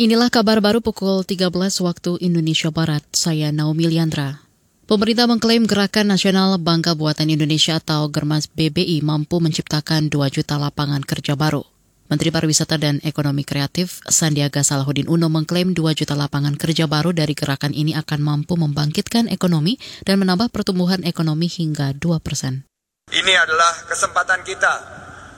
Inilah kabar baru pukul 13 waktu Indonesia Barat. Saya Naomi Liandra. Pemerintah mengklaim Gerakan Nasional Bangga Buatan Indonesia atau Germas BBI mampu menciptakan 2 juta lapangan kerja baru. Menteri Pariwisata dan Ekonomi Kreatif Sandiaga Salahuddin Uno mengklaim 2 juta lapangan kerja baru dari gerakan ini akan mampu membangkitkan ekonomi dan menambah pertumbuhan ekonomi hingga 2 persen. Ini adalah kesempatan kita,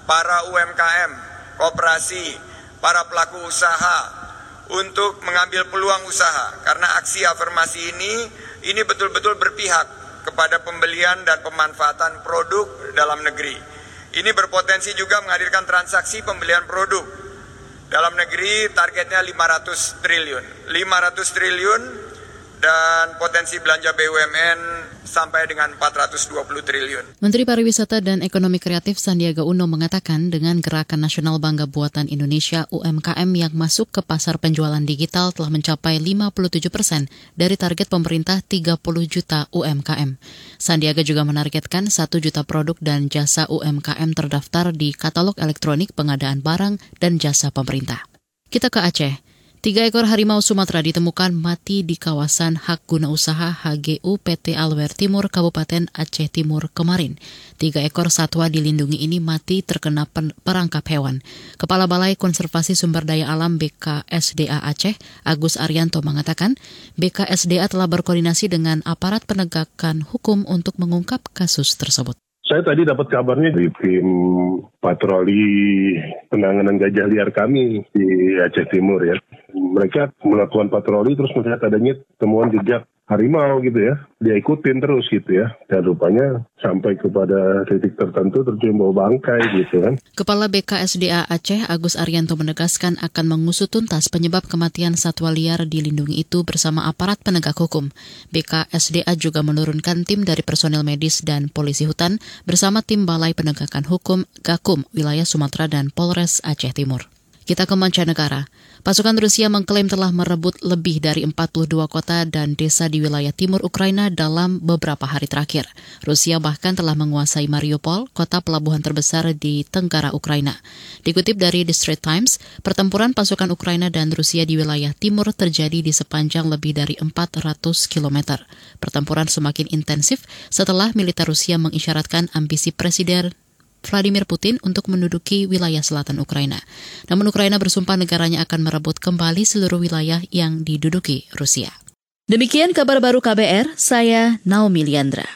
para UMKM, kooperasi, para pelaku usaha, untuk mengambil peluang usaha karena aksi afirmasi ini ini betul-betul berpihak kepada pembelian dan pemanfaatan produk dalam negeri. Ini berpotensi juga menghadirkan transaksi pembelian produk dalam negeri targetnya 500 triliun. 500 triliun dan potensi belanja BUMN sampai dengan 420 triliun. Menteri Pariwisata dan Ekonomi Kreatif Sandiaga Uno mengatakan dengan Gerakan Nasional Bangga Buatan Indonesia UMKM yang masuk ke pasar penjualan digital telah mencapai 57 persen dari target pemerintah 30 juta UMKM. Sandiaga juga menargetkan 1 juta produk dan jasa UMKM terdaftar di katalog elektronik pengadaan barang dan jasa pemerintah. Kita ke Aceh. Tiga ekor harimau Sumatera ditemukan mati di kawasan hak guna usaha HGU PT Alwer Timur Kabupaten Aceh Timur kemarin. Tiga ekor satwa dilindungi ini mati terkena perangkap hewan. Kepala Balai Konservasi Sumber Daya Alam BKSDA Aceh, Agus Arianto mengatakan, BKSDA telah berkoordinasi dengan aparat penegakan hukum untuk mengungkap kasus tersebut. Saya tadi dapat kabarnya di tim patroli penanganan gajah liar kami di Aceh Timur ya. Mereka melakukan patroli terus melihat adanya temuan jejak harimau gitu ya. Dia ikutin terus gitu ya. Dan rupanya sampai kepada titik tertentu terjun bawa bangkai gitu kan. Kepala BKSDA Aceh Agus Arianto menegaskan akan mengusut tuntas penyebab kematian satwa liar dilindungi itu bersama aparat penegak hukum. BKSDA juga menurunkan tim dari personel medis dan polisi hutan bersama tim Balai Penegakan Hukum Gakum wilayah Sumatera dan Polres Aceh Timur. Kita ke mancanegara. Pasukan Rusia mengklaim telah merebut lebih dari 42 kota dan desa di wilayah timur Ukraina dalam beberapa hari terakhir. Rusia bahkan telah menguasai Mariupol, kota pelabuhan terbesar di tenggara Ukraina. Dikutip dari The Straits Times, pertempuran pasukan Ukraina dan Rusia di wilayah timur terjadi di sepanjang lebih dari 400 km. Pertempuran semakin intensif setelah militer Rusia mengisyaratkan ambisi Presiden Vladimir Putin untuk menduduki wilayah selatan Ukraina. Namun Ukraina bersumpah negaranya akan merebut kembali seluruh wilayah yang diduduki Rusia. Demikian kabar baru KBR, saya Naomi Liandra.